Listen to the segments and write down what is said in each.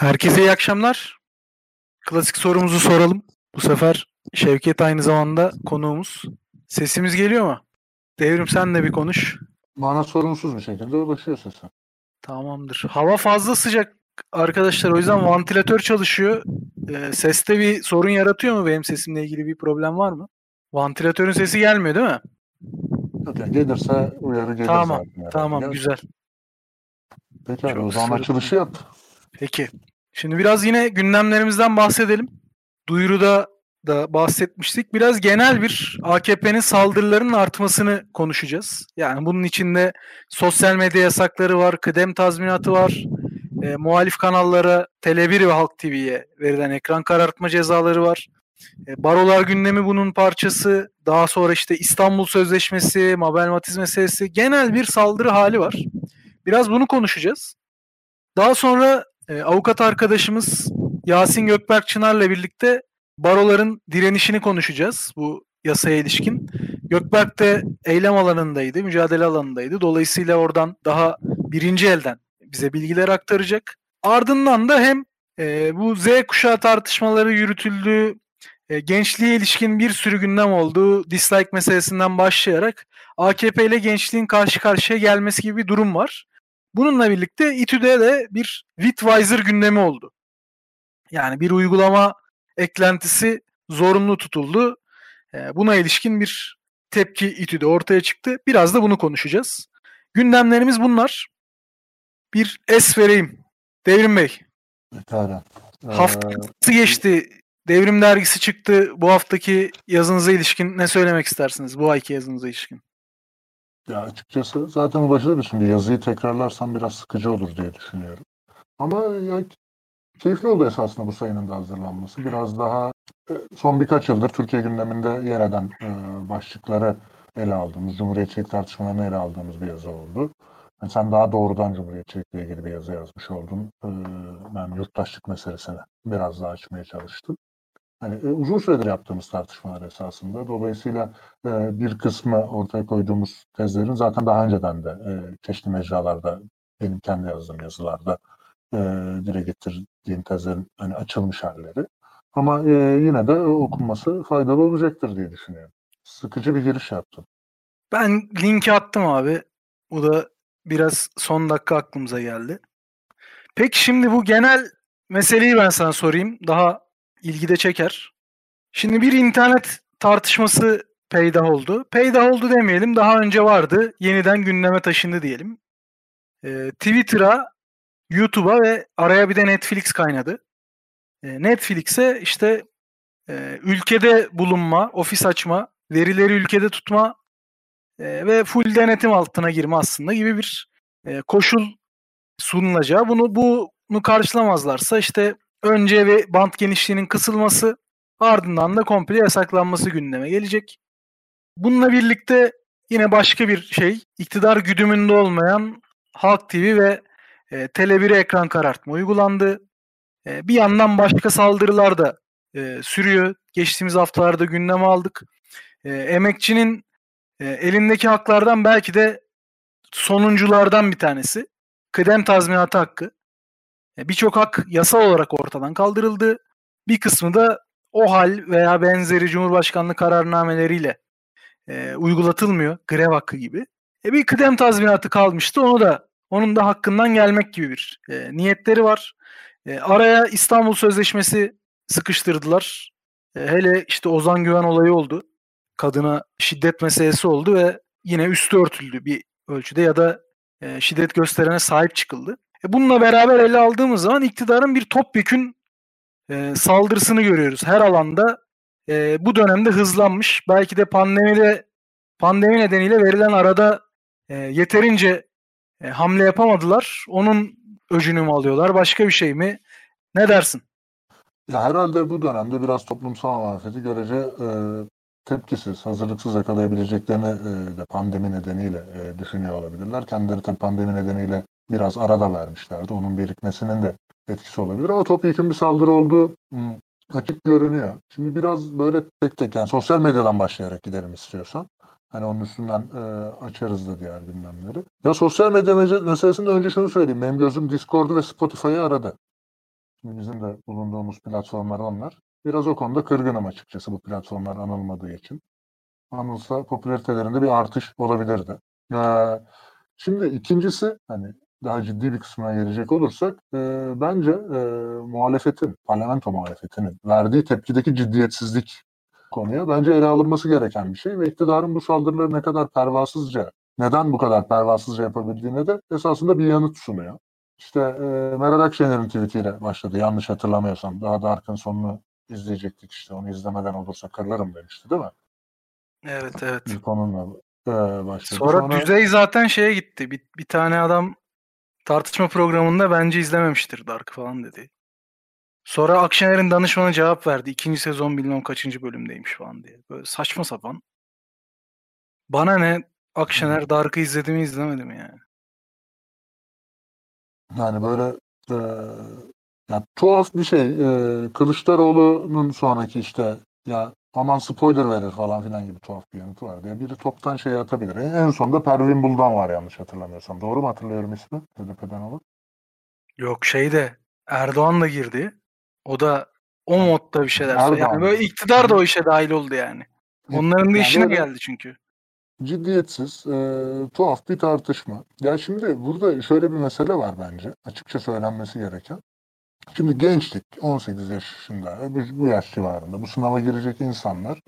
Herkese iyi akşamlar. Klasik sorumuzu soralım. Bu sefer Şevket aynı zamanda konuğumuz. Sesimiz geliyor mu? Devrim sen de bir konuş. Bana sorunsuz bir şekilde ulaşıyor sesin. Tamamdır. Hava fazla sıcak arkadaşlar. O yüzden vantilatör çalışıyor. Ee, seste bir sorun yaratıyor mu? Benim sesimle ilgili bir problem var mı? Vantilatörün sesi gelmiyor değil mi? Yok yani gelirse uyarı gelir Tamam, zaten. Tamam güzel. Peki abi, Çok o zaman sırıtma. açılışı yap. Peki. Şimdi biraz yine gündemlerimizden bahsedelim. Duyuruda da bahsetmiştik. Biraz genel bir AKP'nin saldırılarının artmasını konuşacağız. Yani bunun içinde sosyal medya yasakları var, kıdem tazminatı var, e, muhalif kanallara, Tele1 ve Halk TV'ye verilen ekran karartma cezaları var. E, barolar gündemi bunun parçası. Daha sonra işte İstanbul Sözleşmesi, Mabel Matiz meselesi. Genel bir saldırı hali var. Biraz bunu konuşacağız. Daha sonra e, avukat arkadaşımız Yasin Gökberk Çınar'la birlikte baroların direnişini konuşacağız bu yasaya ilişkin. Gökberk de eylem alanındaydı, mücadele alanındaydı. Dolayısıyla oradan daha birinci elden bize bilgiler aktaracak. Ardından da hem e, bu Z kuşağı tartışmaları yürütüldüğü, e, gençliğe ilişkin bir sürü gündem olduğu dislike meselesinden başlayarak AKP ile gençliğin karşı karşıya gelmesi gibi bir durum var. Bununla birlikte İTÜ'de de bir Bitwiser gündemi oldu. Yani bir uygulama eklentisi zorunlu tutuldu. Ee, Buna ilişkin bir tepki İTÜ'de ortaya çıktı. Biraz da bunu konuşacağız. Gündemlerimiz bunlar. Bir es vereyim. Devrim Bey, Pekala. Ee, hafta nasıl geçti? Devrim dergisi çıktı. Bu haftaki yazınıza ilişkin ne söylemek istersiniz? Bu ayki yazınıza ilişkin. Ya açıkçası zaten da şimdi yazıyı tekrarlarsam biraz sıkıcı olur diye düşünüyorum. Ama ya, keyifli oldu esasında bu sayının da hazırlanması. Biraz daha e, son birkaç yıldır Türkiye gündeminde yer eden e, başlıkları ele aldığımız, Cumhuriyetçilik tartışmalarını ele aldığımız bir yazı oldu. Yani sen daha doğrudan Cumhuriyetçilikle ilgili bir yazı yazmış oldun. E, ben yurttaşlık meselesini biraz daha açmaya çalıştım. Hani e, uzun süredir yaptığımız tartışmalar esasında. Dolayısıyla e, bir kısmı ortaya koyduğumuz tezlerin zaten daha önceden de e, çeşitli mecralarda benim kendi yazdığım yazılarda e, dile getirdiğim tezlerin hani açılmış halleri. Ama e, yine de okunması faydalı olacaktır diye düşünüyorum. Sıkıcı bir giriş yaptım. Ben linki attım abi. Bu da biraz son dakika aklımıza geldi. Peki şimdi bu genel meseleyi ben sana sorayım. Daha ilgide çeker. Şimdi bir internet tartışması peydah oldu. Peydah oldu demeyelim. Daha önce vardı. Yeniden gündeme taşındı diyelim. Ee, Twitter'a, YouTube'a ve araya bir de Netflix kaynadı. Ee, Netflix'e işte e, ülkede bulunma, ofis açma, verileri ülkede tutma e, ve full denetim altına girme aslında gibi bir e, koşul sunulacağı. Bunu bunu karşılamazlarsa işte önce ve bant genişliğinin kısılması ardından da komple yasaklanması gündeme gelecek. Bununla birlikte yine başka bir şey iktidar güdümünde olmayan Halk TV ve e, Tele1'e ekran karartma uygulandı. E, bir yandan başka saldırılar da e, sürüyor. Geçtiğimiz haftalarda gündeme aldık. E, emekçinin e, elindeki haklardan belki de sonunculardan bir tanesi. Kıdem tazminatı hakkı. Birçok hak yasal olarak ortadan kaldırıldı. Bir kısmı da o hal veya benzeri Cumhurbaşkanlığı kararnameleriyle e, uygulatılmıyor. Grev hakkı gibi. E, bir kıdem tazminatı kalmıştı. Onu da onun da hakkından gelmek gibi bir e, niyetleri var. E, araya İstanbul Sözleşmesi sıkıştırdılar. E, hele işte Ozan Güven olayı oldu. Kadına şiddet meselesi oldu ve yine üstü örtüldü bir ölçüde ya da e, şiddet gösterene sahip çıkıldı. E, bununla beraber ele aldığımız zaman iktidarın bir topyekün e, saldırısını görüyoruz. Her alanda e, bu dönemde hızlanmış. Belki de pandemide pandemi nedeniyle verilen arada e, yeterince e, hamle yapamadılar. Onun öcünü mü alıyorlar? Başka bir şey mi? Ne dersin? Ya herhalde bu dönemde biraz toplumsal muhalefeti görece e, tepkisiz, hazırlıksız yakalayabileceklerini e, de pandemi nedeniyle e, düşünüyor olabilirler. Kendileri tabii pandemi nedeniyle biraz arada vermişlerdi. Onun birikmesinin de etkisi olabilir. Ama topyekun bir saldırı olduğu hmm, açık görünüyor. Şimdi biraz böyle tek tek yani sosyal medyadan başlayarak gidelim istiyorsan. Hani onun üstünden e, açarız da diğer gündemleri. Ya sosyal medya meselesinde önce şunu söyleyeyim. Benim gözüm Discord'u ve Spotify'ı aradı. Şimdi bizim de bulunduğumuz platformlar onlar. Biraz o konuda kırgınım açıkçası bu platformlar anılmadığı için. Anılsa popülaritelerinde bir artış olabilirdi. Ee, şimdi ikincisi hani daha ciddi bir kısmına gelecek olursak e, bence e, muhalefetin, parlamento muhalefetinin verdiği tepkideki ciddiyetsizlik konuya bence ele alınması gereken bir şey ve iktidarın bu saldırıları ne kadar pervasızca, neden bu kadar pervasızca yapabildiğine de esasında bir yanıt sunuyor. İşte e, Meral Akşener'in tweetiyle başladı yanlış hatırlamıyorsam. Daha da Arkın sonunu izleyecektik işte onu izlemeden olursa kırlarım demişti değil mi? Evet evet. Bir konunla e, başladı. Sonra, düzey zaten şeye gitti. Bir, bir tane adam tartışma programında bence izlememiştir Dark falan dedi. Sonra Akşener'in danışmanı cevap verdi. İkinci sezon bilmem kaçıncı bölümdeymiş falan diye. Böyle saçma sapan. Bana ne Akşener Dark'ı izledim mi izlemedim yani. Yani böyle e, ya tuhaf bir şey. E, Kılıçdaroğlu'nun sonraki işte ya aman spoiler verir falan filan gibi tuhaf bir yanıtı var diye. Biri toptan şey atabilir. En sonunda Pervin Buldan var yanlış hatırlamıyorsam. Doğru mu hatırlıyorum ismi? HDP'den olan. Yok şeyde Erdoğan da girdi. O da o modda bir şeyler. Erdoğan. Yani böyle iktidar da o işe dahil oldu yani. Onların da yani işine geldi çünkü. Ciddiyetsiz, e, tuhaf bir tartışma. Ya şimdi burada şöyle bir mesele var bence. Açıkça söylenmesi gereken. Şimdi gençlik, 18 yaşında, bu yaş civarında bu sınava girecek insanlar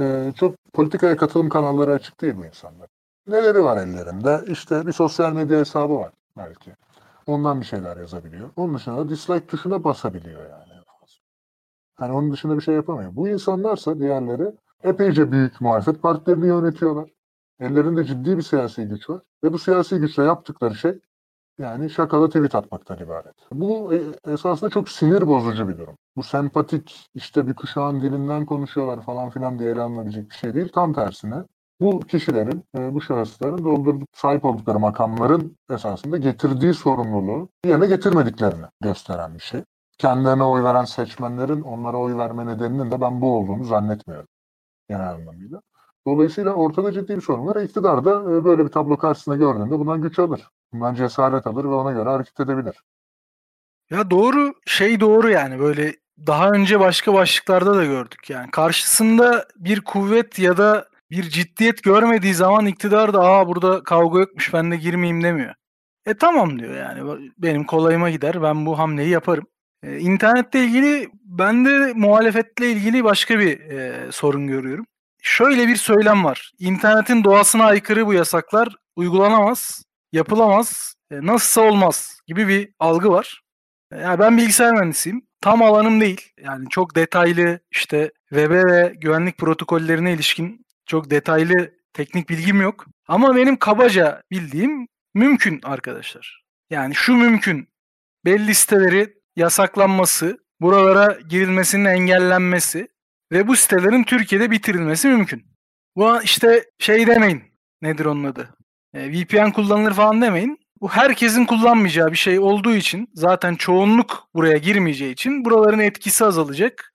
e, çok politikaya katılım kanalları açık değil bu insanlar. Neleri var ellerinde? İşte bir sosyal medya hesabı var belki. Ondan bir şeyler yazabiliyor. Onun dışında da dislike tuşuna basabiliyor yani. Hani onun dışında bir şey yapamıyor. Bu insanlarsa diğerleri epeyce büyük muhalefet partilerini yönetiyorlar. Ellerinde ciddi bir siyasi güç var. Ve bu siyasi güçle yaptıkları şey yani şakalı tweet atmaktan ibaret. Bu e, esasında çok sinir bozucu bir durum. Bu sempatik işte bir kuşağın dilinden konuşuyorlar falan filan diye ele alınabilecek bir şey değil. Tam tersine bu kişilerin, e, bu şahısların doldurduk, sahip oldukları makamların esasında getirdiği sorumluluğu yerine getirmediklerini gösteren bir şey. Kendilerine oy veren seçmenlerin onlara oy verme nedeninin de ben bu olduğunu zannetmiyorum genel anlamıyla. Dolayısıyla ortada ciddi bir sorun var. İktidar da e, böyle bir tablo karşısında gördüğünde bundan güç alır. Bundan cesaret alır ve ona göre hareket edebilir. Ya doğru şey doğru yani böyle daha önce başka başlıklarda da gördük yani. Karşısında bir kuvvet ya da bir ciddiyet görmediği zaman iktidar da aa burada kavga yokmuş ben de girmeyeyim demiyor. E tamam diyor yani benim kolayıma gider ben bu hamleyi yaparım. Ee, internette ilgili ben de muhalefetle ilgili başka bir e, sorun görüyorum. Şöyle bir söylem var. İnternetin doğasına aykırı bu yasaklar uygulanamaz, yapılamaz, e, nasılsa olmaz gibi bir algı var. E, yani ben bilgisayar mühendisiyim. Tam alanım değil. Yani çok detaylı işte web'e ve güvenlik protokollerine ilişkin çok detaylı teknik bilgim yok. Ama benim kabaca bildiğim mümkün arkadaşlar. Yani şu mümkün. Belli siteleri yasaklanması, buralara girilmesinin engellenmesi ve bu sitelerin Türkiye'de bitirilmesi mümkün. Bu işte şey demeyin. Nedir onun adı? E, VPN kullanılır falan demeyin. Bu herkesin kullanmayacağı bir şey olduğu için zaten çoğunluk buraya girmeyeceği için buraların etkisi azalacak.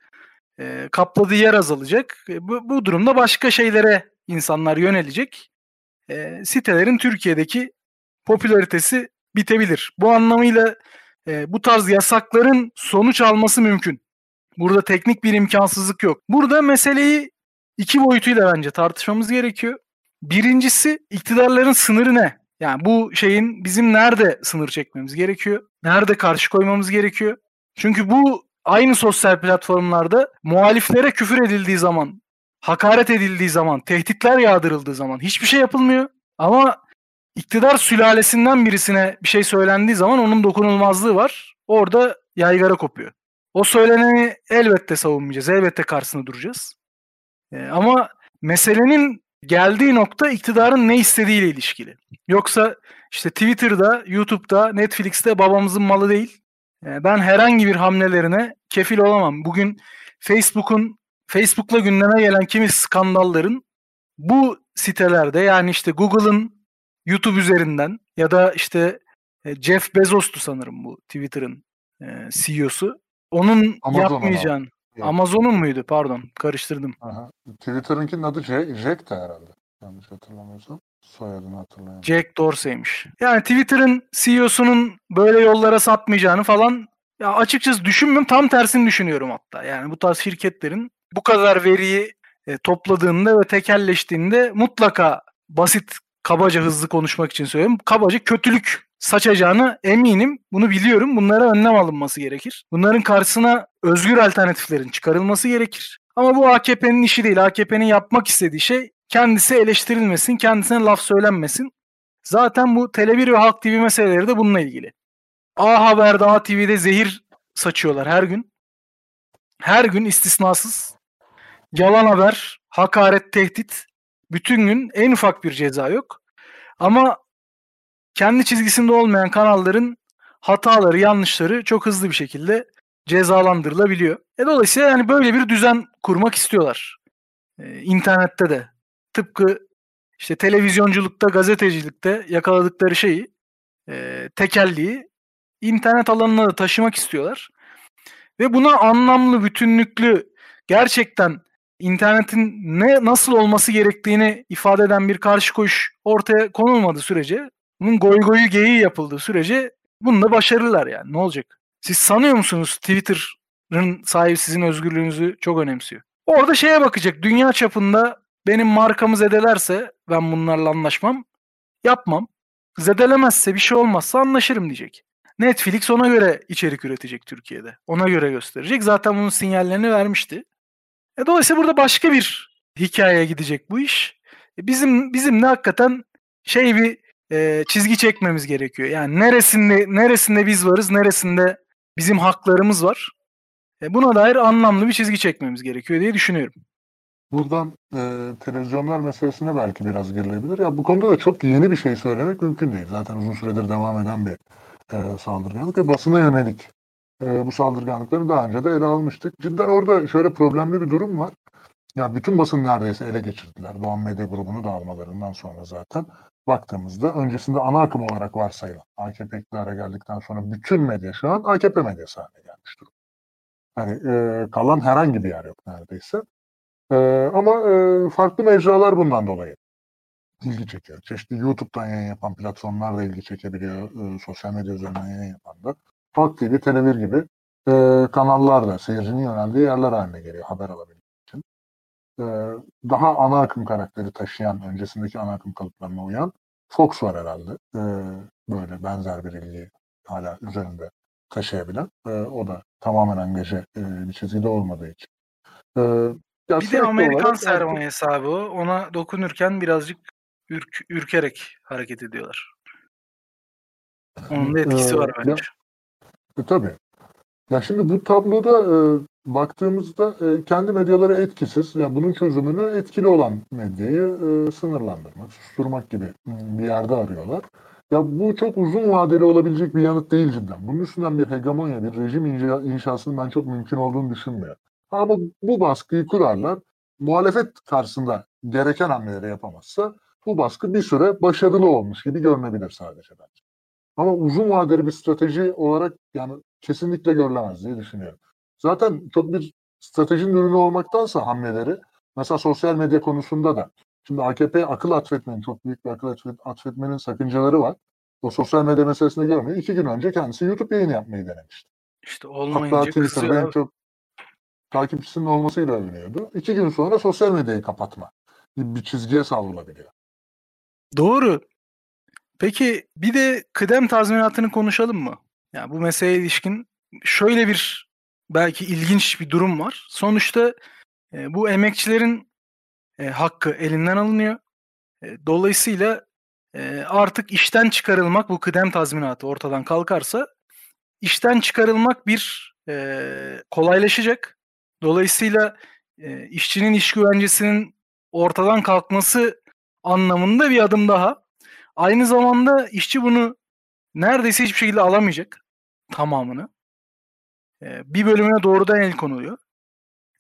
E, kapladığı yer azalacak. E, bu, bu durumda başka şeylere insanlar yönelecek. E, sitelerin Türkiye'deki popülaritesi bitebilir. Bu anlamıyla e, bu tarz yasakların sonuç alması mümkün. Burada teknik bir imkansızlık yok. Burada meseleyi iki boyutuyla bence tartışmamız gerekiyor. Birincisi iktidarların sınırı ne? Yani bu şeyin bizim nerede sınır çekmemiz gerekiyor? Nerede karşı koymamız gerekiyor? Çünkü bu aynı sosyal platformlarda muhaliflere küfür edildiği zaman, hakaret edildiği zaman, tehditler yağdırıldığı zaman hiçbir şey yapılmıyor. Ama iktidar sülalesinden birisine bir şey söylendiği zaman onun dokunulmazlığı var. Orada yaygara kopuyor. O söyleneni elbette savunmayacağız. Elbette karşısında duracağız. Ee, ama meselenin geldiği nokta iktidarın ne istediğiyle ilişkili. Yoksa işte Twitter'da, YouTube'da, Netflix'te babamızın malı değil. Ee, ben herhangi bir hamlelerine kefil olamam. Bugün Facebook'un Facebook'la gündeme gelen kimi skandalların bu sitelerde yani işte Google'ın YouTube üzerinden ya da işte e, Jeff Bezos'tu sanırım bu Twitter'ın e, CEO'su. Onun Amazon yapmayacağın Amazon'un muydu? Pardon. Karıştırdım. Aha. Twitter'ınkinin adı Jack, Jack'ti herhalde. Yanlış hatırlamıyorsam. Soyadını hatırlayamıyorum. Jack Dorsey'miş. Yani Twitter'ın CEO'sunun böyle yollara sapmayacağını falan Ya açıkçası düşünmüyorum. Tam tersini düşünüyorum hatta. Yani bu tarz şirketlerin bu kadar veriyi e, topladığında ve tekelleştiğinde mutlaka basit, kabaca hızlı konuşmak için söylüyorum. Kabaca kötülük saçacağını eminim. Bunu biliyorum. Bunlara önlem alınması gerekir. Bunların karşısına özgür alternatiflerin çıkarılması gerekir. Ama bu AKP'nin işi değil. AKP'nin yapmak istediği şey kendisi eleştirilmesin, kendisine laf söylenmesin. Zaten bu Tele1 ve Halk TV meseleleri de bununla ilgili. A Haber'de, A TV'de zehir saçıyorlar her gün. Her gün istisnasız. Yalan haber, hakaret, tehdit. Bütün gün en ufak bir ceza yok. Ama kendi çizgisinde olmayan kanalların hataları, yanlışları çok hızlı bir şekilde cezalandırılabiliyor. E dolayısıyla yani böyle bir düzen kurmak istiyorlar. Ee, internette de. Tıpkı işte televizyonculukta, gazetecilikte yakaladıkları şeyi, e, tekelliği internet alanına da taşımak istiyorlar. Ve buna anlamlı, bütünlüklü, gerçekten internetin ne nasıl olması gerektiğini ifade eden bir karşı koyuş ortaya konulmadığı sürece, bunun goy goyu geyiği yapıldığı sürece bunu da başarırlar yani. Ne olacak? Siz sanıyor musunuz Twitter'ın sahibi sizin özgürlüğünüzü çok önemsiyor? Orada şeye bakacak. Dünya çapında benim markamı zedelerse ben bunlarla anlaşmam. Yapmam. Zedelemezse bir şey olmazsa anlaşırım diyecek. Netflix ona göre içerik üretecek Türkiye'de. Ona göre gösterecek. Zaten bunun sinyallerini vermişti. E dolayısıyla burada başka bir hikayeye gidecek bu iş. E bizim bizim de hakikaten şey bir e, çizgi çekmemiz gerekiyor. Yani neresinde neresinde biz varız, neresinde bizim haklarımız var. E buna dair anlamlı bir çizgi çekmemiz gerekiyor diye düşünüyorum. Buradan e, televizyonlar meselesine belki biraz girilebilir. Ya bu konuda da çok yeni bir şey söylemek mümkün değil. Zaten uzun süredir devam eden bir e, saldırganlık ve basına yönelik e, bu saldırganlıkları daha önce de ele almıştık. Cidden orada şöyle problemli bir durum var. Ya bütün basın neredeyse ele geçirdiler. Doğan Medya grubunu da sonra zaten baktığımızda öncesinde ana akım olarak varsayılan AKP iktidara geldikten sonra bütün medya şu an AKP medyası haline gelmiş durum. Yani e, kalan herhangi bir yer yok neredeyse. E, ama e, farklı mecralar bundan dolayı ilgi çekiyor. Çeşitli YouTube'dan yayın yapan platformlar da ilgi çekebiliyor. E, sosyal medya üzerinden yayın yapan da. Halk TV, Tele1 gibi e, kanallar da seyircinin yöneldiği yerler haline geliyor haber alabilmek için. E, daha ana akım karakteri taşıyan, öncesindeki ana akım kalıplarına uyan Fox var herhalde. E, böyle benzer bir ilgi hala üzerinde taşıyabilen. E, o da tamamen angaje e, bir çizgide olmadığı için. E, ya bir de Amerikan sermayesi abi o. Ona dokunurken birazcık ürk, ürkerek hareket ediyorlar. Onun da etkisi ee, var bence. Ya, e, tabii. Ya şimdi bu tabloda e, baktığımızda e, kendi medyaları etkisiz, yani bunun çözümünü etkili olan medyayı e, sınırlandırmak, susturmak gibi bir yerde arıyorlar. Ya bu çok uzun vadeli olabilecek bir yanıt değil cidden. Bunun üstünden bir hegemonya, bir rejim inşa, inşasının ben çok mümkün olduğunu düşünmüyorum. Ama bu baskıyı kurarlar. Muhalefet karşısında gereken hamleleri yapamazsa bu baskı bir süre başarılı olmuş gibi görünebilir sadece bence. Ama uzun vadeli bir strateji olarak yani kesinlikle görülemez diye düşünüyorum. Zaten çok bir stratejinin ürünü olmaktansa hamleleri mesela sosyal medya konusunda da şimdi AKP akıl atfetmenin çok büyük bir akıl atfetmenin sakıncaları var. O sosyal medya meselesinde görmüyor. İki gün önce kendisi YouTube yayını yapmayı denemişti. İşte olmayınca Hatta Twitter'da en çok takipçisinin olmasıyla övünüyordu. İki gün sonra sosyal medyayı kapatma bir çizgiye savrulabiliyor. Doğru. Peki bir de kıdem tazminatını konuşalım mı? Yani bu meseleye ilişkin şöyle bir belki ilginç bir durum var. Sonuçta e, bu emekçilerin e, hakkı elinden alınıyor. E, dolayısıyla e, artık işten çıkarılmak bu kıdem tazminatı ortadan kalkarsa işten çıkarılmak bir e, kolaylaşacak. Dolayısıyla e, işçinin iş güvencesinin ortadan kalkması anlamında bir adım daha. Aynı zamanda işçi bunu neredeyse hiçbir şekilde alamayacak tamamını. Ee, bir bölümüne doğrudan el konuluyor.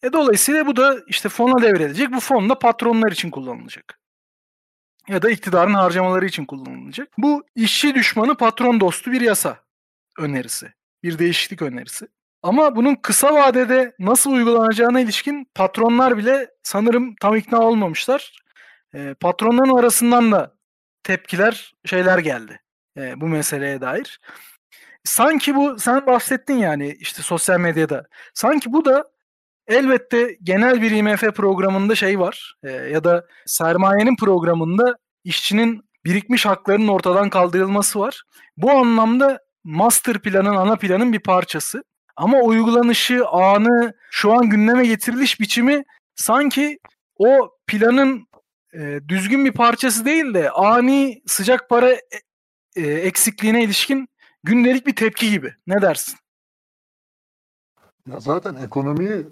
E dolayısıyla bu da işte fona devredilecek. Bu fon da patronlar için kullanılacak. Ya da iktidarın harcamaları için kullanılacak. Bu işçi düşmanı patron dostu bir yasa önerisi. Bir değişiklik önerisi. Ama bunun kısa vadede nasıl uygulanacağına ilişkin patronlar bile sanırım tam ikna olmamışlar. E, patronların arasından da tepkiler, şeyler geldi e, bu meseleye dair. Sanki bu sen bahsettin yani işte sosyal medyada. Sanki bu da elbette genel bir IMF programında şey var e, ya da sermayenin programında işçinin birikmiş haklarının ortadan kaldırılması var. Bu anlamda master planın ana planın bir parçası. Ama uygulanışı, anı, şu an gündeme getiriliş biçimi sanki o planın e, düzgün bir parçası değil de ani sıcak para e, e, eksikliğine ilişkin gündelik bir tepki gibi. Ne dersin? Ya zaten ekonomiyi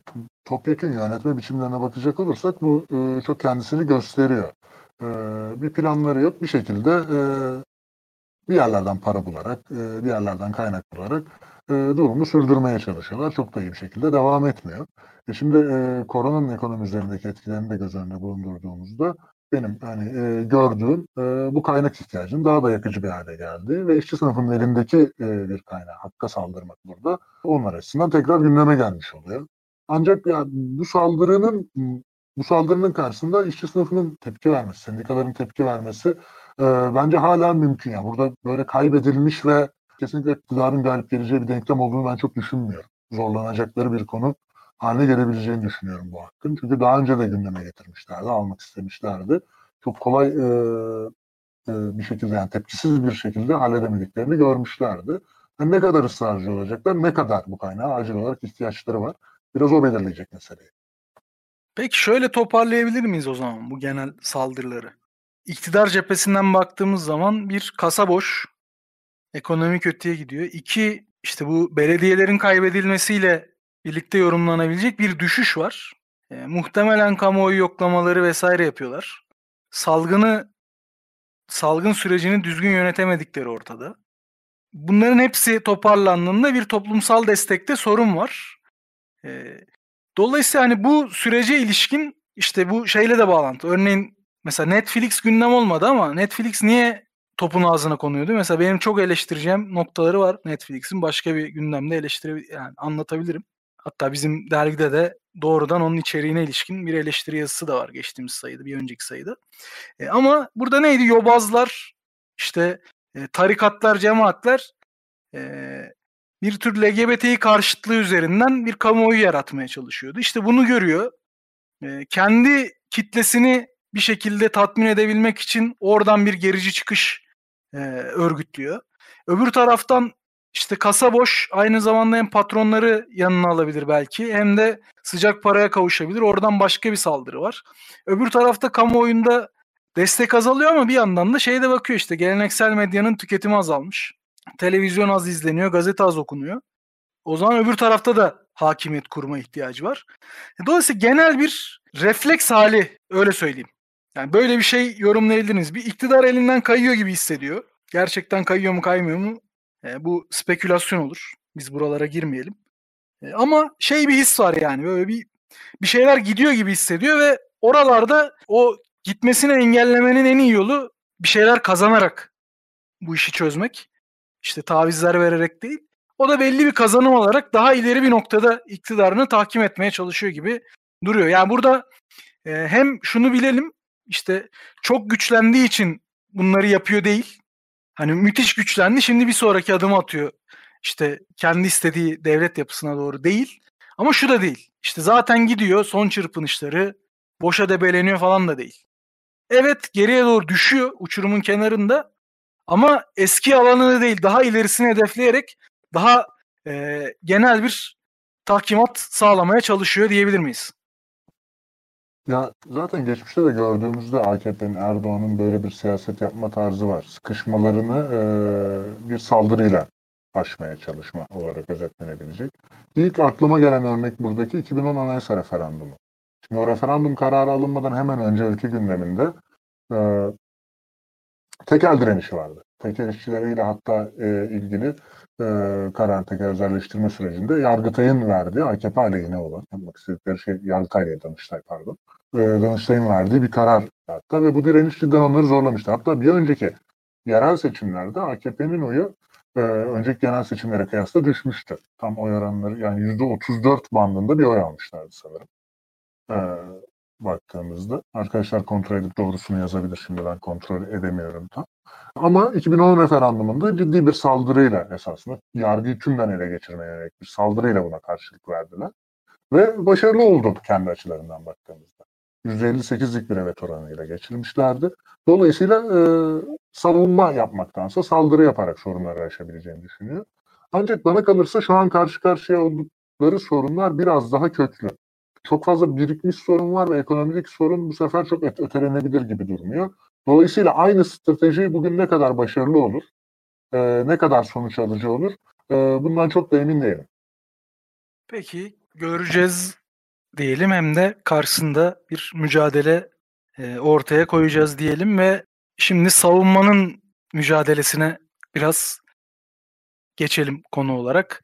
topyekun yönetme biçimlerine bakacak olursak bu e, çok kendisini gösteriyor. E, bir planları yok bir şekilde e, bir yerlerden para bularak, e, bir yerlerden kaynak bularak e, durumu sürdürmeye çalışıyorlar. Çok da iyi bir şekilde devam etmiyor. E şimdi e, koronanın ekonomi üzerindeki etkilerini de göz önünde bulundurduğumuzda benim hani e, gördüğüm e, bu kaynak ihtiyacının daha da yakıcı bir hale geldi ve işçi sınıfının elindeki e, bir kaynağı hakka saldırmak burada onlar açısından tekrar gündeme gelmiş oluyor. Ancak ya bu saldırının bu saldırının karşısında işçi sınıfının tepki vermesi, sendikaların tepki vermesi e, bence hala mümkün. Yani burada böyle kaybedilmiş ve kesinlikle iktidarın galip geleceği bir denklem olduğunu ben çok düşünmüyorum. Zorlanacakları bir konu haline gelebileceğini düşünüyorum bu hakkın. Çünkü daha önce de gündeme getirmişlerdi, almak istemişlerdi. Çok kolay e, e, bir şekilde yani tepkisiz bir şekilde halledemediklerini görmüşlerdi. Yani ne kadar ısrarcı olacaklar, ne kadar bu kaynağa acil olarak ihtiyaçları var. Biraz o belirleyecek meseleyi. Peki şöyle toparlayabilir miyiz o zaman bu genel saldırıları? İktidar cephesinden baktığımız zaman bir kasa boş, ekonomi kötüye gidiyor. İki, işte bu belediyelerin kaybedilmesiyle birlikte yorumlanabilecek bir düşüş var. E, muhtemelen kamuoyu yoklamaları vesaire yapıyorlar. Salgını salgın sürecini düzgün yönetemedikleri ortada. Bunların hepsi toparlandığında bir toplumsal destekte sorun var. E, dolayısıyla hani bu sürece ilişkin işte bu şeyle de bağlantı. Örneğin mesela Netflix gündem olmadı ama Netflix niye topun ağzına konuyordu? Mesela benim çok eleştireceğim noktaları var Netflix'in. Başka bir gündemde eleştire yani anlatabilirim. Hatta bizim dergide de doğrudan onun içeriğine ilişkin bir eleştiri yazısı da var geçtiğimiz sayıda, bir önceki sayıda. E, ama burada neydi? Yobazlar, işte e, tarikatlar, cemaatler e, bir tür LGBTİ karşıtlığı üzerinden bir kamuoyu yaratmaya çalışıyordu. İşte bunu görüyor. E, kendi kitlesini bir şekilde tatmin edebilmek için oradan bir gerici çıkış e, örgütlüyor. Öbür taraftan işte kasa boş aynı zamanda hem patronları yanına alabilir belki hem de sıcak paraya kavuşabilir. Oradan başka bir saldırı var. Öbür tarafta kamuoyunda destek azalıyor ama bir yandan da şeyde bakıyor işte geleneksel medyanın tüketimi azalmış. Televizyon az izleniyor, gazete az okunuyor. O zaman öbür tarafta da hakimiyet kurma ihtiyacı var. Dolayısıyla genel bir refleks hali öyle söyleyeyim. Yani böyle bir şey yorumlayabilirsiniz. Bir iktidar elinden kayıyor gibi hissediyor. Gerçekten kayıyor mu kaymıyor mu e, bu spekülasyon olur. Biz buralara girmeyelim. E, ama şey bir his var yani böyle bir bir şeyler gidiyor gibi hissediyor ve oralarda o gitmesini engellemenin en iyi yolu bir şeyler kazanarak bu işi çözmek. İşte tavizler vererek değil. O da belli bir kazanım olarak daha ileri bir noktada iktidarını tahkim etmeye çalışıyor gibi duruyor. Yani burada e, hem şunu bilelim işte çok güçlendiği için bunları yapıyor değil. Hani müthiş güçlendi. Şimdi bir sonraki adımı atıyor. İşte kendi istediği devlet yapısına doğru değil. Ama şu da değil. İşte zaten gidiyor son çırpınışları boşa debeleniyor falan da değil. Evet geriye doğru düşüyor uçurumun kenarında ama eski alanını değil daha ilerisini hedefleyerek daha e, genel bir tahkimat sağlamaya çalışıyor diyebilir miyiz? Ya zaten geçmişte de gördüğümüzde AKP'nin Erdoğan'ın böyle bir siyaset yapma tarzı var. Sıkışmalarını e, bir saldırıyla aşmaya çalışma olarak özetlenebilecek. İlk aklıma gelen örnek buradaki 2010 Anayasa Referandumu. Şimdi o referandum kararı alınmadan hemen önce ülke gündeminde e, tekel direnişi vardı. Tekel hatta e, ilgili e, karar tekel özelleştirme sürecinde Yargıtay'ın verdiği AKP aleyhine olan, yapmak istedikleri şey Yargıtay ile Danıştay pardon, e, Danıştay'ın verdiği bir karar hatta ve bu direniş cidden onları zorlamıştı. Hatta bir önceki yerel seçimlerde AKP'nin oyu e, önceki genel seçimlere kıyasla düşmüştü. Tam oy oranları yani %34 bandında bir oy almışlardı sanırım. E, baktığımızda. Arkadaşlar kontrol edip doğrusunu yazabilir. Şimdi ben kontrol edemiyorum tam. Ama 2010 referandumunda ciddi bir saldırıyla esasında yargıyı tümden ele geçirmeye yönelik bir saldırıyla buna karşılık verdiler. Ve başarılı oldu kendi açılarından baktığımızda. %58'lik bir evet oranıyla geçirmişlerdi. Dolayısıyla e, savunma yapmaktansa saldırı yaparak sorunları aşabileceğini düşünüyor. Ancak bana kalırsa şu an karşı karşıya oldukları sorunlar biraz daha köklü. Çok fazla birikmiş sorun var ve ekonomik sorun bu sefer çok öte- ötelenebilir gibi durmuyor. Dolayısıyla aynı strateji bugün ne kadar başarılı olur, e, ne kadar sonuç alıcı olur, e, bundan çok da emin değilim. Peki göreceğiz diyelim hem de karşısında bir mücadele e, ortaya koyacağız diyelim ve şimdi savunmanın mücadelesine biraz geçelim konu olarak.